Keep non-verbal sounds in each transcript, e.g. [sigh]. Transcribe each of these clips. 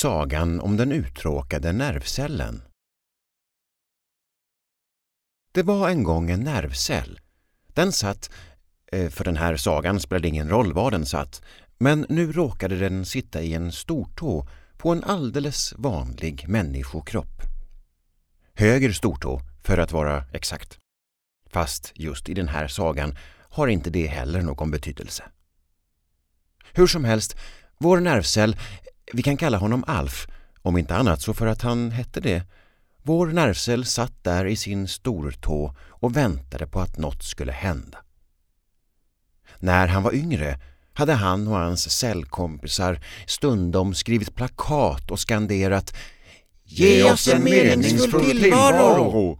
Sagan om den uttråkade nervcellen. Det var en gång en nervcell. Den satt, eh, för den här sagan spelade ingen roll var den satt, men nu råkade den sitta i en stortå på en alldeles vanlig människokropp. Höger stortå, för att vara exakt. Fast just i den här sagan har inte det heller någon betydelse. Hur som helst, vår nervcell, vi kan kalla honom Alf, om inte annat så för att han hette det. Vår nervcell satt där i sin stortå och väntade på att något skulle hända. När han var yngre hade han och hans cellkompisar stundom skrivit plakat och skanderat Ge oss en meningsfull tillvaro!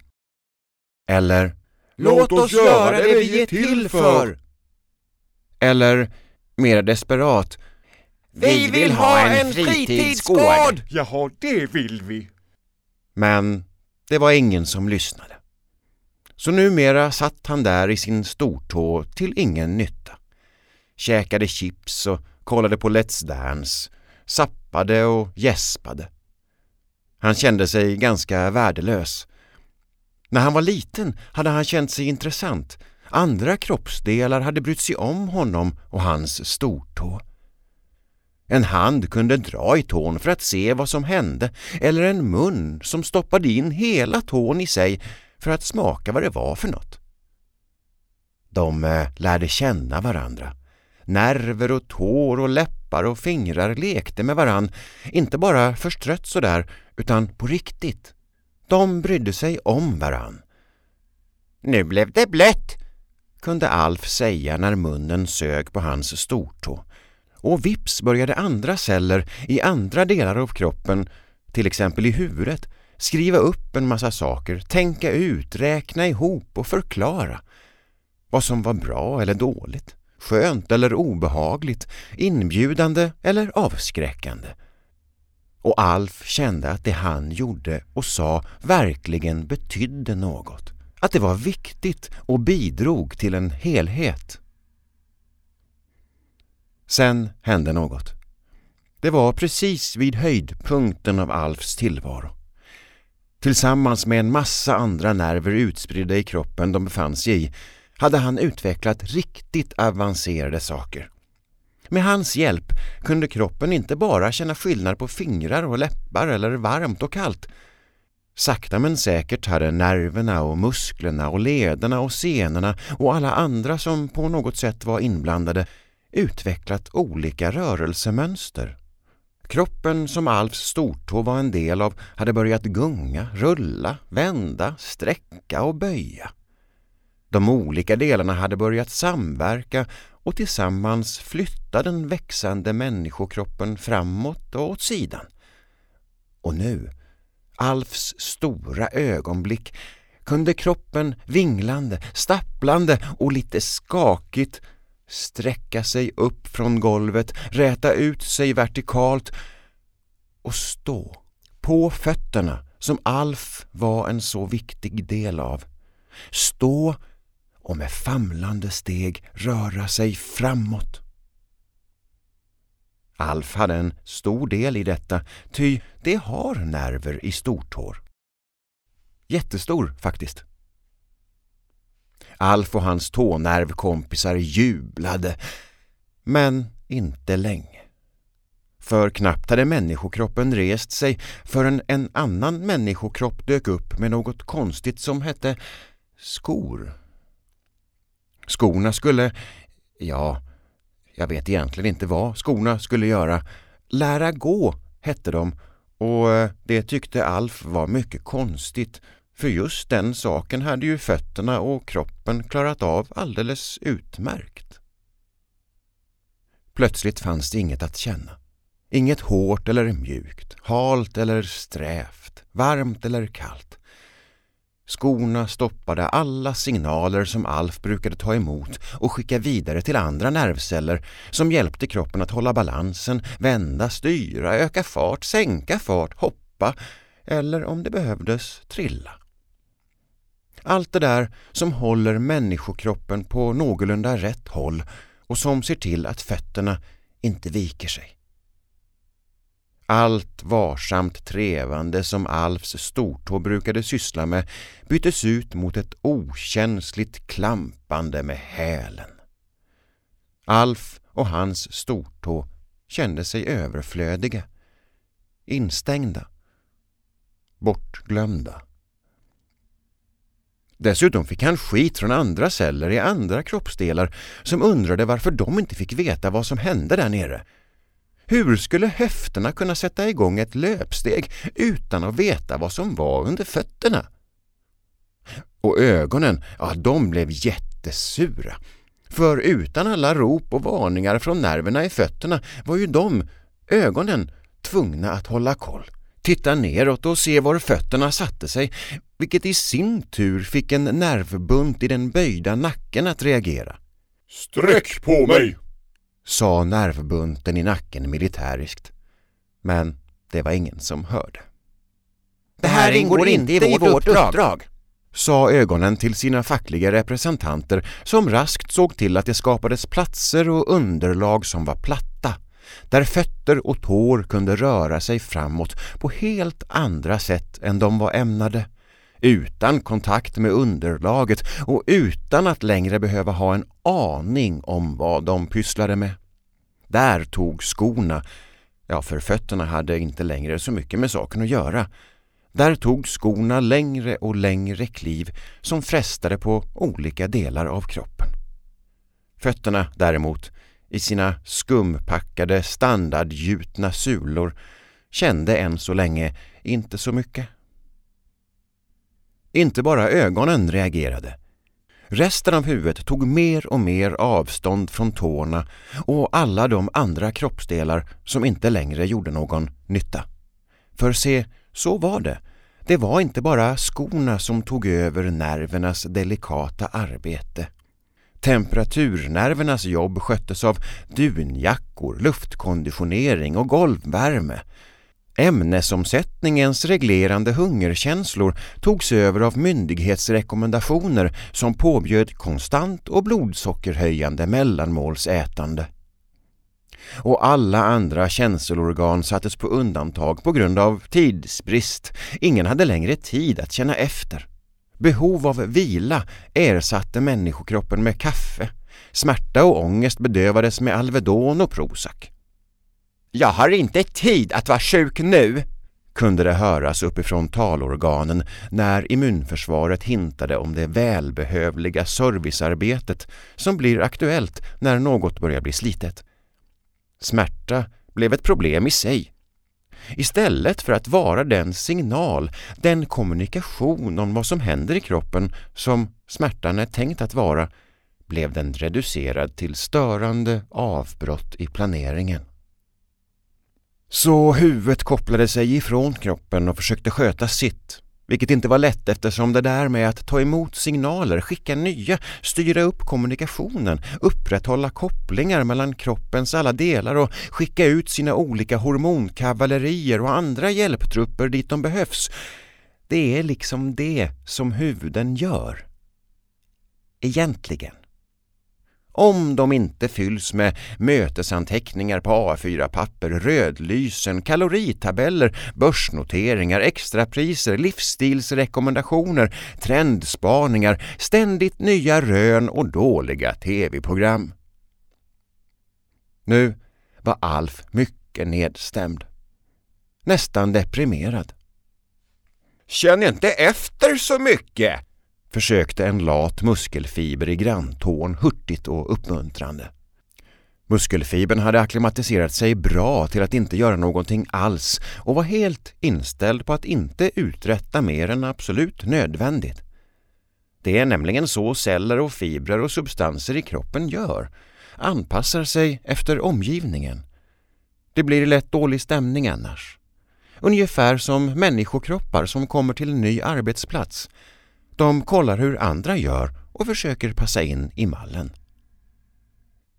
Eller Låt oss göra det vi är till för! Eller mer desperat Vi vill ha en fritidsgård! Jaha, det vill vi. Men det var ingen som lyssnade. Så numera satt han där i sin stortå till ingen nytta. Käkade chips och kollade på Let's Dance, sappade och gäspade. Han kände sig ganska värdelös. När han var liten hade han känt sig intressant. Andra kroppsdelar hade brytt sig om honom och hans stortå. En hand kunde dra i tån för att se vad som hände eller en mun som stoppade in hela tån i sig för att smaka vad det var för något. De eh, lärde känna varandra. Nerver och tår och läppar och fingrar lekte med varann, inte bara förstrött sådär, utan på riktigt. De brydde sig om varann. Nu blev det blött, kunde Alf säga när munnen sög på hans stortå. Och vips började andra celler i andra delar av kroppen, till exempel i huvudet, skriva upp en massa saker, tänka ut, räkna ihop och förklara. Vad som var bra eller dåligt, skönt eller obehagligt, inbjudande eller avskräckande. Och Alf kände att det han gjorde och sa verkligen betydde något. Att det var viktigt och bidrog till en helhet. Sen hände något. Det var precis vid höjdpunkten av Alfs tillvaro. Tillsammans med en massa andra nerver utspridda i kroppen de befann sig i hade han utvecklat riktigt avancerade saker. Med hans hjälp kunde kroppen inte bara känna skillnad på fingrar och läppar eller varmt och kallt. Sakta men säkert hade nerverna och musklerna och lederna och senorna och alla andra som på något sätt var inblandade utvecklat olika rörelsemönster. Kroppen som Alfs stortå var en del av hade börjat gunga, rulla, vända, sträcka och böja. De olika delarna hade börjat samverka och tillsammans flytta den växande människokroppen framåt och åt sidan. Och nu, Alfs stora ögonblick, kunde kroppen vinglande, stapplande och lite skakigt sträcka sig upp från golvet, räta ut sig vertikalt och stå på fötterna som Alf var en så viktig del av. Stå och med famlande steg röra sig framåt. Alf hade en stor del i detta, ty det har nerver i stortår. Jättestor faktiskt. Alf och hans tånervkompisar jublade, men inte länge. För knappt hade människokroppen rest sig förrän en annan människokropp dök upp med något konstigt som hette skor. Skorna skulle, ja, jag vet egentligen inte vad skorna skulle göra. Lära gå hette de och eh, det tyckte Alf var mycket konstigt för just den saken hade ju fötterna och kroppen klarat av alldeles utmärkt. Plötsligt fanns det inget att känna. Inget hårt eller mjukt, halt eller strävt, varmt eller kallt. Skorna stoppade alla signaler som Alf brukade ta emot och skicka vidare till andra nervceller som hjälpte kroppen att hålla balansen, vända, styra, öka fart, sänka fart, hoppa eller om det behövdes trilla. Allt det där som håller människokroppen på någorlunda rätt håll och som ser till att fötterna inte viker sig. Allt varsamt trevande som Alfs stortå brukade syssla med byttes ut mot ett okänsligt klampande med hälen. Alf och hans stortå kände sig överflödiga, instängda, bortglömda. Dessutom fick han skit från andra celler i andra kroppsdelar som undrade varför de inte fick veta vad som hände där nere. Hur skulle höfterna kunna sätta igång ett löpsteg utan att veta vad som var under fötterna? Och ögonen, ja de blev jättesura. För utan alla rop och varningar från nerverna i fötterna var ju de, ögonen, tvungna att hålla koll. Titta neråt och se var fötterna satte sig, vilket i sin tur fick en nervbunt i den böjda nacken att reagera. Sträck på mig! sa nervbunten i nacken militäriskt. Men det var ingen som hörde. Det här ingår inte i vårt uppdrag, sa ögonen till sina fackliga representanter som raskt såg till att det skapades platser och underlag som var platta, där fötter och tår kunde röra sig framåt på helt andra sätt än de var ämnade, utan kontakt med underlaget och utan att längre behöva ha en aning om vad de pysslade med. Där tog skorna, ja för fötterna hade inte längre så mycket med saken att göra, där tog skorna längre och längre kliv som frestade på olika delar av kroppen. Fötterna däremot, i sina skumpackade standardgjutna sulor, kände än så länge inte så mycket. Inte bara ögonen reagerade. Resten av huvudet tog mer och mer avstånd från tårna och alla de andra kroppsdelar som inte längre gjorde någon nytta. För se, så var det. Det var inte bara skorna som tog över nervernas delikata arbete. Temperaturnervernas jobb sköttes av dunjackor, luftkonditionering och golvvärme. Ämnesomsättningens reglerande hungerkänslor togs över av myndighetsrekommendationer som påbjöd konstant och blodsockerhöjande mellanmålsätande och alla andra känselorgan sattes på undantag på grund av tidsbrist. Ingen hade längre tid att känna efter. Behov av vila ersatte människokroppen med kaffe. Smärta och ångest bedövades med Alvedon och Prozac. Jag har inte tid att vara sjuk nu, kunde det höras uppifrån talorganen när immunförsvaret hintade om det välbehövliga servicearbetet som blir aktuellt när något börjar bli slitet. Smärta blev ett problem i sig. Istället för att vara den signal, den kommunikation om vad som händer i kroppen som smärtan är tänkt att vara, blev den reducerad till störande avbrott i planeringen. Så huvudet kopplade sig ifrån kroppen och försökte sköta sitt vilket inte var lätt eftersom det där med att ta emot signaler, skicka nya, styra upp kommunikationen, upprätthålla kopplingar mellan kroppens alla delar och skicka ut sina olika hormonkavallerier och andra hjälptrupper dit de behövs. Det är liksom det som huvuden gör. Egentligen om de inte fylls med mötesanteckningar på A4-papper, rödlysen, kaloritabeller, börsnoteringar, extrapriser, livsstilsrekommendationer, trendspaningar, ständigt nya rön och dåliga tv-program. Nu var Alf mycket nedstämd. Nästan deprimerad. Känn inte efter så mycket, försökte en lat muskelfiber i granntån hurtigt och uppmuntrande. Muskelfibern hade akklimatiserat sig bra till att inte göra någonting alls och var helt inställd på att inte uträtta mer än absolut nödvändigt. Det är nämligen så celler och fibrer och substanser i kroppen gör, anpassar sig efter omgivningen. Det blir lätt dålig stämning annars. Ungefär som människokroppar som kommer till en ny arbetsplats de kollar hur andra gör och försöker passa in i mallen.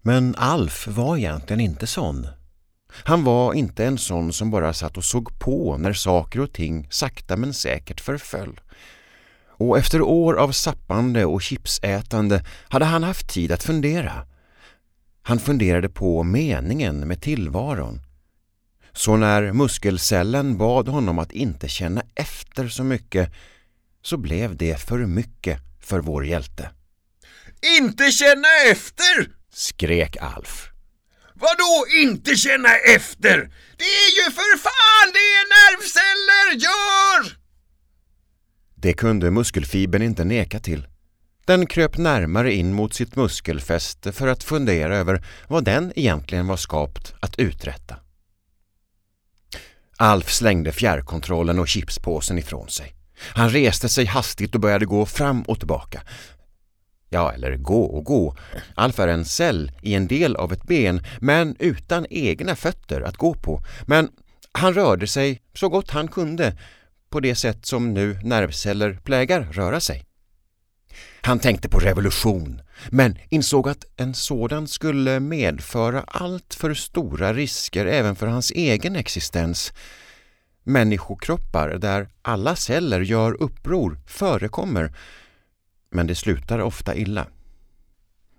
Men Alf var egentligen inte sån. Han var inte en sån som bara satt och såg på när saker och ting sakta men säkert förföll. Och efter år av sappande och chipsätande hade han haft tid att fundera. Han funderade på meningen med tillvaron. Så när muskelcellen bad honom att inte känna efter så mycket så blev det för mycket för vår hjälte. Inte känna efter! skrek Alf. Vadå inte känna efter? Det är ju för fan det nervceller gör! Det kunde muskelfibern inte neka till. Den kröp närmare in mot sitt muskelfäste för att fundera över vad den egentligen var skapt att uträtta. Alf slängde fjärrkontrollen och chipspåsen ifrån sig. Han reste sig hastigt och började gå fram och tillbaka. Ja, eller gå och gå. Alf är en cell i en del av ett ben, men utan egna fötter att gå på. Men han rörde sig så gott han kunde, på det sätt som nu nervceller plägar röra sig. Han tänkte på revolution, men insåg att en sådan skulle medföra allt för stora risker även för hans egen existens. Människokroppar där alla celler gör uppror förekommer, men det slutar ofta illa.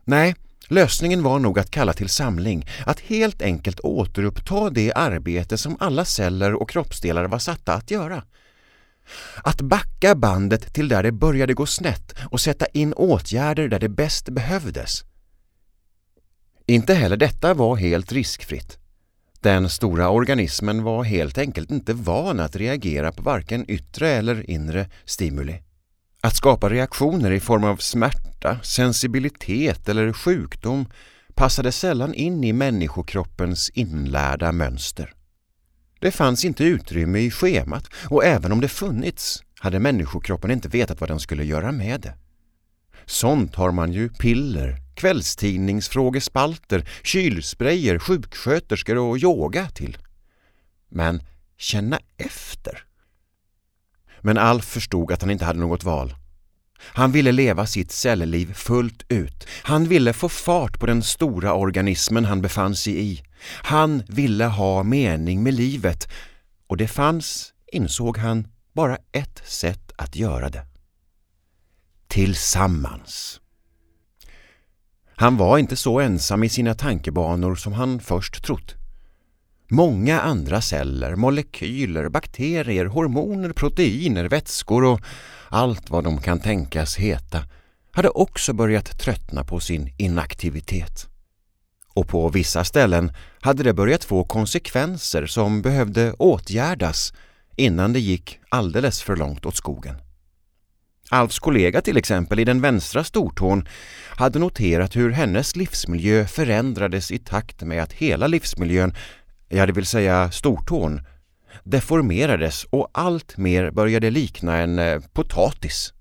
Nej, lösningen var nog att kalla till samling, att helt enkelt återuppta det arbete som alla celler och kroppsdelar var satta att göra. Att backa bandet till där det började gå snett och sätta in åtgärder där det bäst behövdes. Inte heller detta var helt riskfritt. Den stora organismen var helt enkelt inte van att reagera på varken yttre eller inre stimuli. Att skapa reaktioner i form av smärta, sensibilitet eller sjukdom passade sällan in i människokroppens inlärda mönster. Det fanns inte utrymme i schemat och även om det funnits hade människokroppen inte vetat vad den skulle göra med det. Sånt har man ju piller, kvällstidningsfrågespalter, kylsprayer, sjuksköterskor och yoga till. Men känna efter? Men Alf förstod att han inte hade något val. Han ville leva sitt cellliv fullt ut. Han ville få fart på den stora organismen han befann sig i. Han ville ha mening med livet och det fanns, insåg han, bara ett sätt att göra det. Tillsammans. Han var inte så ensam i sina tankebanor som han först trott. Många andra celler, molekyler, bakterier, hormoner, proteiner, vätskor och allt vad de kan tänkas heta hade också börjat tröttna på sin inaktivitet. Och på vissa ställen hade det börjat få konsekvenser som behövde åtgärdas innan det gick alldeles för långt åt skogen. Alfs kollega till exempel i den vänstra stortån hade noterat hur hennes livsmiljö förändrades i takt med att hela livsmiljön, ja det vill säga stortån, deformerades och allt mer började likna en eh, potatis.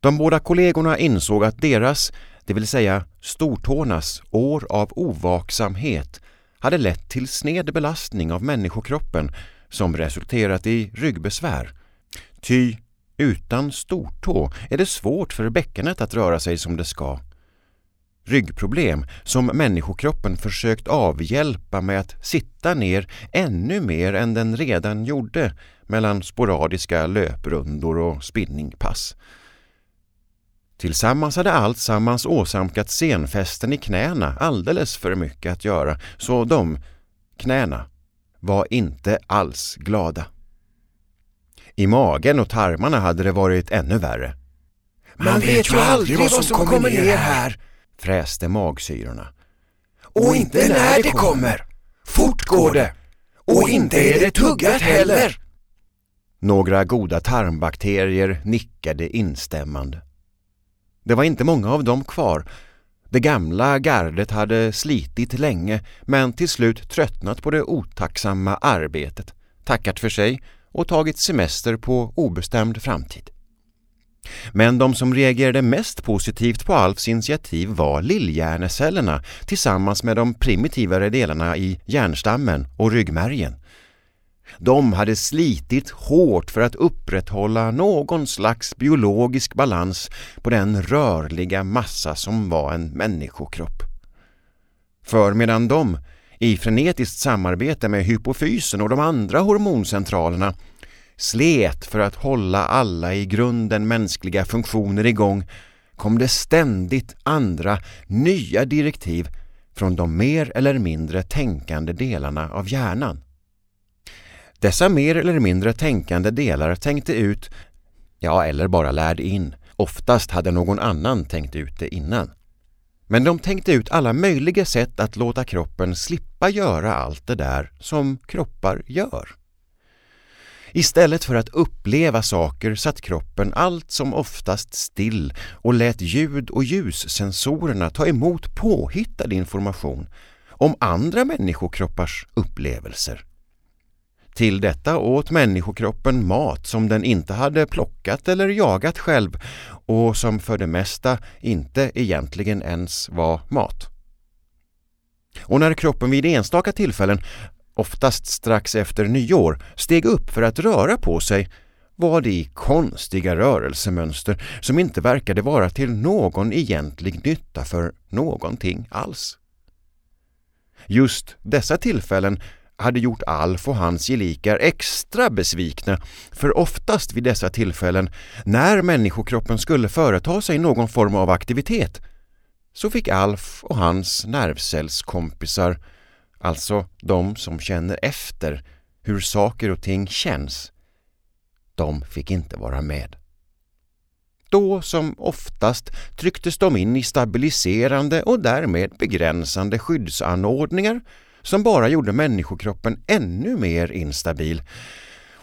De båda kollegorna insåg att deras, det vill säga stortånas, år av ovaksamhet hade lett till sned belastning av människokroppen som resulterat i ryggbesvär. Ty utan stortå är det svårt för bäckenet att röra sig som det ska. Ryggproblem som människokroppen försökt avhjälpa med att sitta ner ännu mer än den redan gjorde mellan sporadiska löprundor och spinningpass. Tillsammans hade allt sammans åsamkat senfästen i knäna alldeles för mycket att göra, så de, knäna, var inte alls glada. I magen och tarmarna hade det varit ännu värre. Man vet ju aldrig vad som kommer ner här, fräste magsyrorna. Och inte när det kommer. Fort går det. Och inte är det tuggat heller. Några goda tarmbakterier nickade instämmande. Det var inte många av dem kvar. Det gamla gardet hade slitit länge men till slut tröttnat på det otacksamma arbetet, tackat för sig och tagit semester på obestämd framtid. Men de som reagerade mest positivt på Alfs initiativ var lillhjärnecellerna tillsammans med de primitivare delarna i hjärnstammen och ryggmärgen. De hade slitit hårt för att upprätthålla någon slags biologisk balans på den rörliga massa som var en människokropp. För medan de, i frenetiskt samarbete med hypofysen och de andra hormoncentralerna, slet för att hålla alla i grunden mänskliga funktioner igång kom det ständigt andra, nya direktiv från de mer eller mindre tänkande delarna av hjärnan. Dessa mer eller mindre tänkande delar tänkte ut, ja eller bara lärde in, oftast hade någon annan tänkt ut det innan. Men de tänkte ut alla möjliga sätt att låta kroppen slippa göra allt det där som kroppar gör. Istället för att uppleva saker satt kroppen allt som oftast still och lät ljud och ljussensorerna ta emot påhittad information om andra människokroppars upplevelser. Till detta åt människokroppen mat som den inte hade plockat eller jagat själv och som för det mesta inte egentligen ens var mat. Och när kroppen vid enstaka tillfällen, oftast strax efter nyår, steg upp för att röra på sig var det i konstiga rörelsemönster som inte verkade vara till någon egentlig nytta för någonting alls. Just dessa tillfällen hade gjort Alf och hans gelikar extra besvikna, för oftast vid dessa tillfällen, när människokroppen skulle företa sig någon form av aktivitet, så fick Alf och hans nervcellskompisar, alltså de som känner efter hur saker och ting känns, de fick inte vara med. Då som oftast trycktes de in i stabiliserande och därmed begränsande skyddsanordningar som bara gjorde människokroppen ännu mer instabil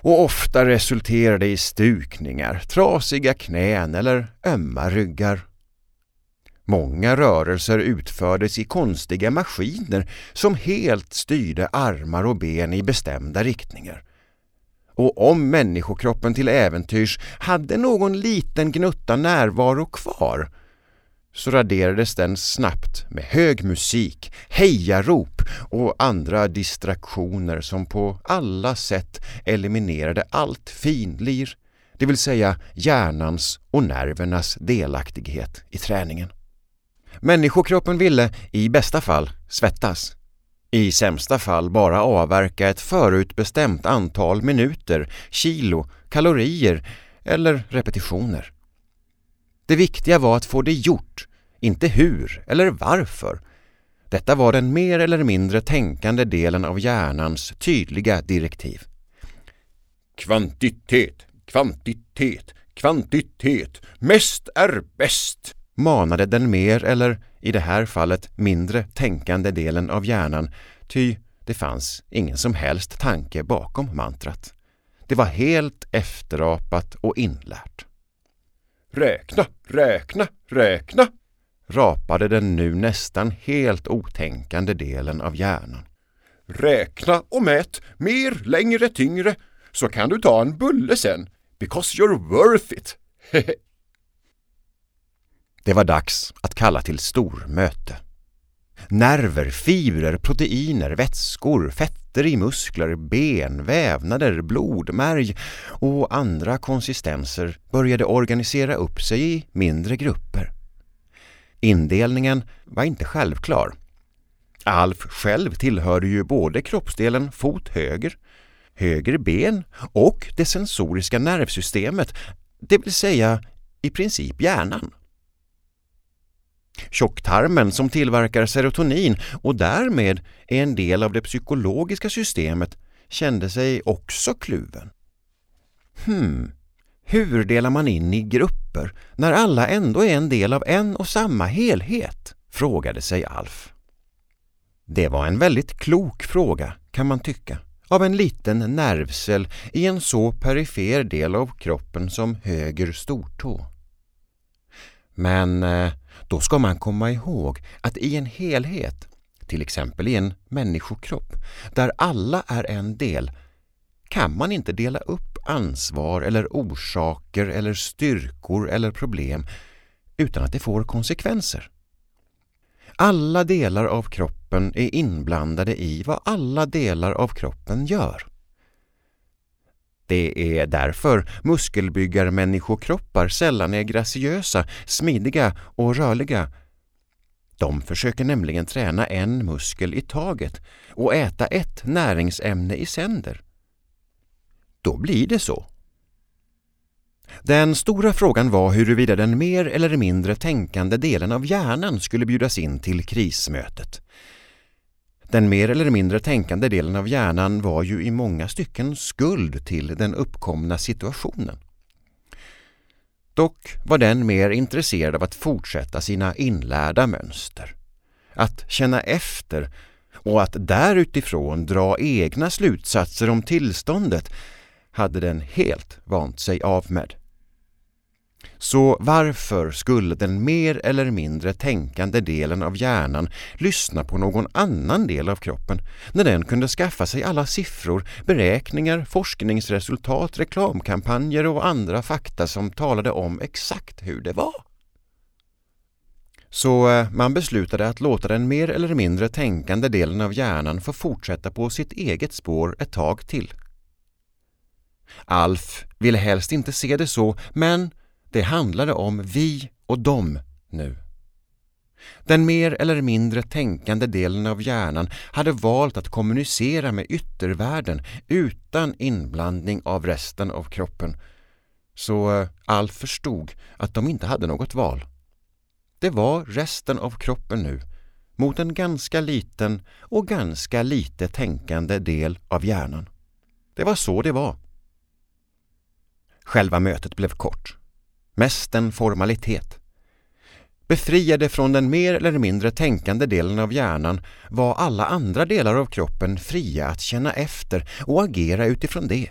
och ofta resulterade i stukningar, trasiga knän eller ömma ryggar. Många rörelser utfördes i konstiga maskiner som helt styrde armar och ben i bestämda riktningar. Och om människokroppen till äventyrs hade någon liten gnutta närvaro kvar så raderades den snabbt med hög musik, hejarop och andra distraktioner som på alla sätt eliminerade allt finlir, det vill säga hjärnans och nervernas delaktighet i träningen. Människokroppen ville, i bästa fall, svettas. I sämsta fall bara avverka ett förutbestämt antal minuter, kilo, kalorier eller repetitioner. Det viktiga var att få det gjort, inte hur eller varför. Detta var den mer eller mindre tänkande delen av hjärnans tydliga direktiv. Kvantitet, kvantitet, kvantitet, mest är bäst, manade den mer eller, i det här fallet, mindre tänkande delen av hjärnan, ty det fanns ingen som helst tanke bakom mantrat. Det var helt efterapat och inlärt. Räkna, räkna, räkna, rapade den nu nästan helt otänkande delen av hjärnan. Räkna och mät, mer, längre, tyngre, så kan du ta en bulle sen, because you're worth it. [laughs] det var dags att kalla till stormöte. Nerver, fibrer, proteiner, vätskor, fetter i muskler, ben, vävnader, blodmärg och andra konsistenser började organisera upp sig i mindre grupper. Indelningen var inte självklar. Alf själv tillhörde ju både kroppsdelen fot höger, höger ben och det sensoriska nervsystemet, det vill säga i princip hjärnan. Tjocktarmen som tillverkar serotonin och därmed är en del av det psykologiska systemet kände sig också kluven. Hmm, hur delar man in i grupper när alla ändå är en del av en och samma helhet? frågade sig Alf. Det var en väldigt klok fråga, kan man tycka, av en liten nervcell i en så perifer del av kroppen som höger stortå. Men eh, då ska man komma ihåg att i en helhet, till exempel i en människokropp, där alla är en del, kan man inte dela upp ansvar eller orsaker eller styrkor eller problem utan att det får konsekvenser. Alla delar av kroppen är inblandade i vad alla delar av kroppen gör. Det är därför muskelbyggarmänniskokroppar sällan är graciösa, smidiga och rörliga. De försöker nämligen träna en muskel i taget och äta ett näringsämne i sänder. Då blir det så. Den stora frågan var huruvida den mer eller mindre tänkande delen av hjärnan skulle bjudas in till krismötet. Den mer eller mindre tänkande delen av hjärnan var ju i många stycken skuld till den uppkomna situationen. Dock var den mer intresserad av att fortsätta sina inlärda mönster. Att känna efter och att därutifrån dra egna slutsatser om tillståndet hade den helt vant sig av med. Så varför skulle den mer eller mindre tänkande delen av hjärnan lyssna på någon annan del av kroppen när den kunde skaffa sig alla siffror, beräkningar, forskningsresultat, reklamkampanjer och andra fakta som talade om exakt hur det var? Så eh, man beslutade att låta den mer eller mindre tänkande delen av hjärnan få fortsätta på sitt eget spår ett tag till. Alf ville helst inte se det så, men det handlade om vi och dem nu. Den mer eller mindre tänkande delen av hjärnan hade valt att kommunicera med yttervärlden utan inblandning av resten av kroppen. Så eh, Alf förstod att de inte hade något val. Det var resten av kroppen nu mot en ganska liten och ganska lite tänkande del av hjärnan. Det var så det var. Själva mötet blev kort mest en formalitet. Befriade från den mer eller mindre tänkande delen av hjärnan var alla andra delar av kroppen fria att känna efter och agera utifrån det.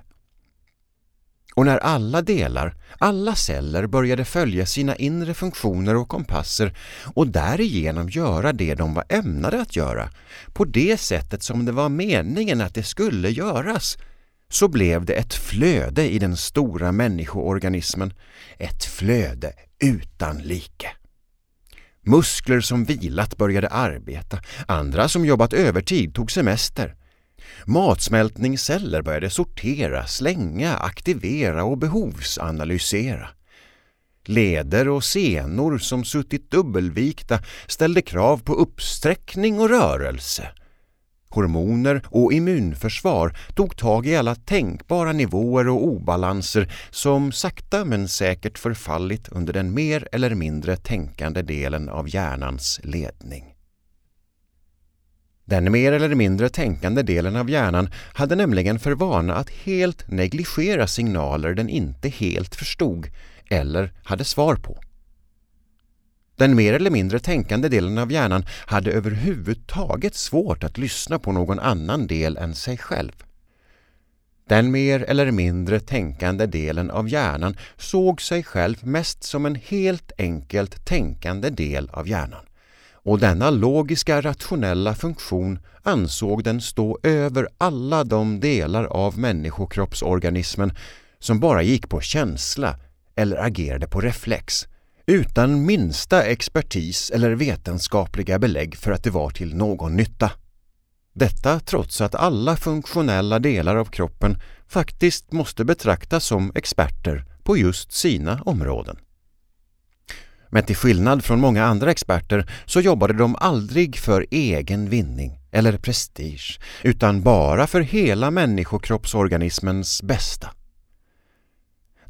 Och när alla delar, alla celler började följa sina inre funktioner och kompasser och därigenom göra det de var ämnade att göra, på det sättet som det var meningen att det skulle göras, så blev det ett flöde i den stora människoorganismen. Ett flöde utan like. Muskler som vilat började arbeta, andra som jobbat övertid tog semester. Matsmältningsceller började sortera, slänga, aktivera och behovsanalysera. Leder och senor som suttit dubbelvikta ställde krav på uppsträckning och rörelse hormoner och immunförsvar tog tag i alla tänkbara nivåer och obalanser som sakta men säkert förfallit under den mer eller mindre tänkande delen av hjärnans ledning. Den mer eller mindre tänkande delen av hjärnan hade nämligen för vana att helt negligera signaler den inte helt förstod eller hade svar på. Den mer eller mindre tänkande delen av hjärnan hade överhuvudtaget svårt att lyssna på någon annan del än sig själv. Den mer eller mindre tänkande delen av hjärnan såg sig själv mest som en helt enkelt tänkande del av hjärnan. Och denna logiska rationella funktion ansåg den stå över alla de delar av människokroppsorganismen som bara gick på känsla eller agerade på reflex utan minsta expertis eller vetenskapliga belägg för att det var till någon nytta. Detta trots att alla funktionella delar av kroppen faktiskt måste betraktas som experter på just sina områden. Men till skillnad från många andra experter så jobbade de aldrig för egen vinning eller prestige utan bara för hela människokroppsorganismens bästa.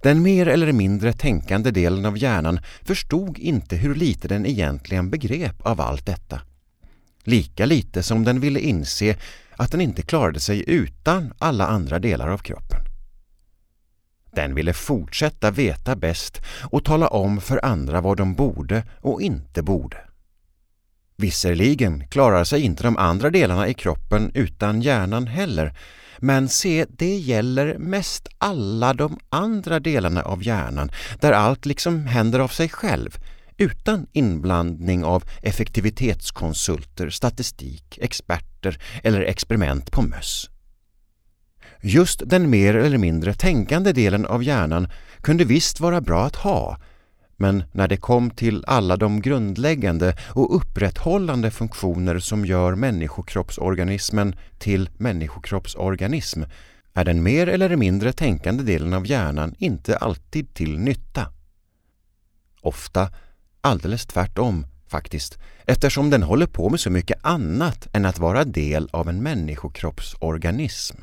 Den mer eller mindre tänkande delen av hjärnan förstod inte hur lite den egentligen begrep av allt detta. Lika lite som den ville inse att den inte klarade sig utan alla andra delar av kroppen. Den ville fortsätta veta bäst och tala om för andra vad de borde och inte borde. Visserligen klarar sig inte de andra delarna i kroppen utan hjärnan heller, men se, det gäller mest alla de andra delarna av hjärnan där allt liksom händer av sig själv utan inblandning av effektivitetskonsulter, statistik, experter eller experiment på möss. Just den mer eller mindre tänkande delen av hjärnan kunde visst vara bra att ha men när det kom till alla de grundläggande och upprätthållande funktioner som gör människokroppsorganismen till människokroppsorganism är den mer eller mindre tänkande delen av hjärnan inte alltid till nytta. Ofta alldeles tvärtom faktiskt, eftersom den håller på med så mycket annat än att vara del av en människokroppsorganism.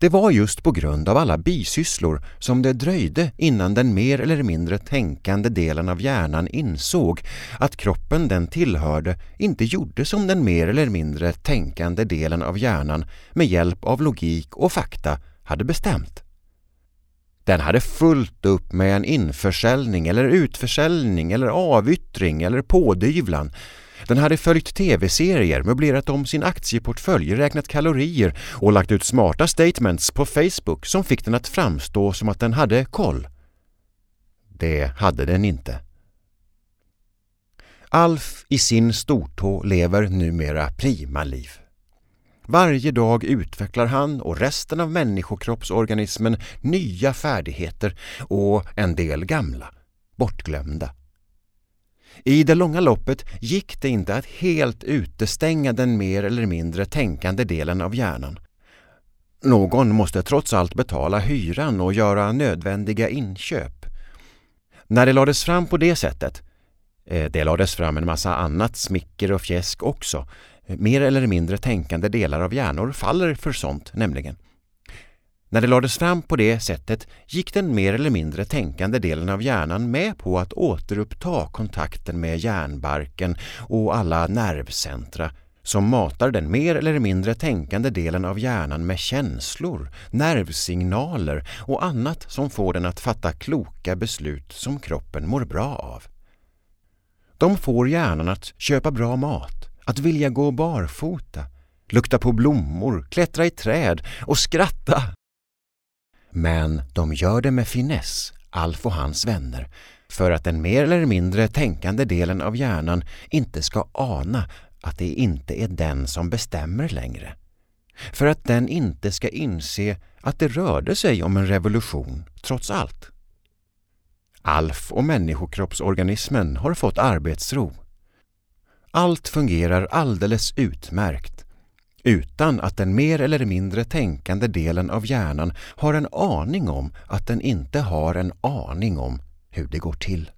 Det var just på grund av alla bisysslor som det dröjde innan den mer eller mindre tänkande delen av hjärnan insåg att kroppen den tillhörde inte gjorde som den mer eller mindre tänkande delen av hjärnan med hjälp av logik och fakta hade bestämt. Den hade fullt upp med en införsäljning eller utförsäljning eller avyttring eller pådyvlan den hade följt tv-serier, möblerat om sin aktieportfölj, räknat kalorier och lagt ut smarta statements på Facebook som fick den att framstå som att den hade koll. Det hade den inte. Alf i sin stortå lever numera prima liv. Varje dag utvecklar han och resten av människokroppsorganismen nya färdigheter och en del gamla, bortglömda. I det långa loppet gick det inte att helt utestänga den mer eller mindre tänkande delen av hjärnan. Någon måste trots allt betala hyran och göra nödvändiga inköp. När det lades fram på det sättet, eh, det lades fram en massa annat smicker och fjäsk också, eh, mer eller mindre tänkande delar av hjärnor faller för sånt nämligen. När det lades fram på det sättet gick den mer eller mindre tänkande delen av hjärnan med på att återuppta kontakten med hjärnbarken och alla nervcentra som matar den mer eller mindre tänkande delen av hjärnan med känslor, nervsignaler och annat som får den att fatta kloka beslut som kroppen mår bra av. De får hjärnan att köpa bra mat, att vilja gå barfota, lukta på blommor, klättra i träd och skratta men de gör det med finess, Alf och hans vänner, för att den mer eller mindre tänkande delen av hjärnan inte ska ana att det inte är den som bestämmer längre. För att den inte ska inse att det rörde sig om en revolution trots allt. Alf och människokroppsorganismen har fått arbetsro. Allt fungerar alldeles utmärkt utan att den mer eller mindre tänkande delen av hjärnan har en aning om att den inte har en aning om hur det går till.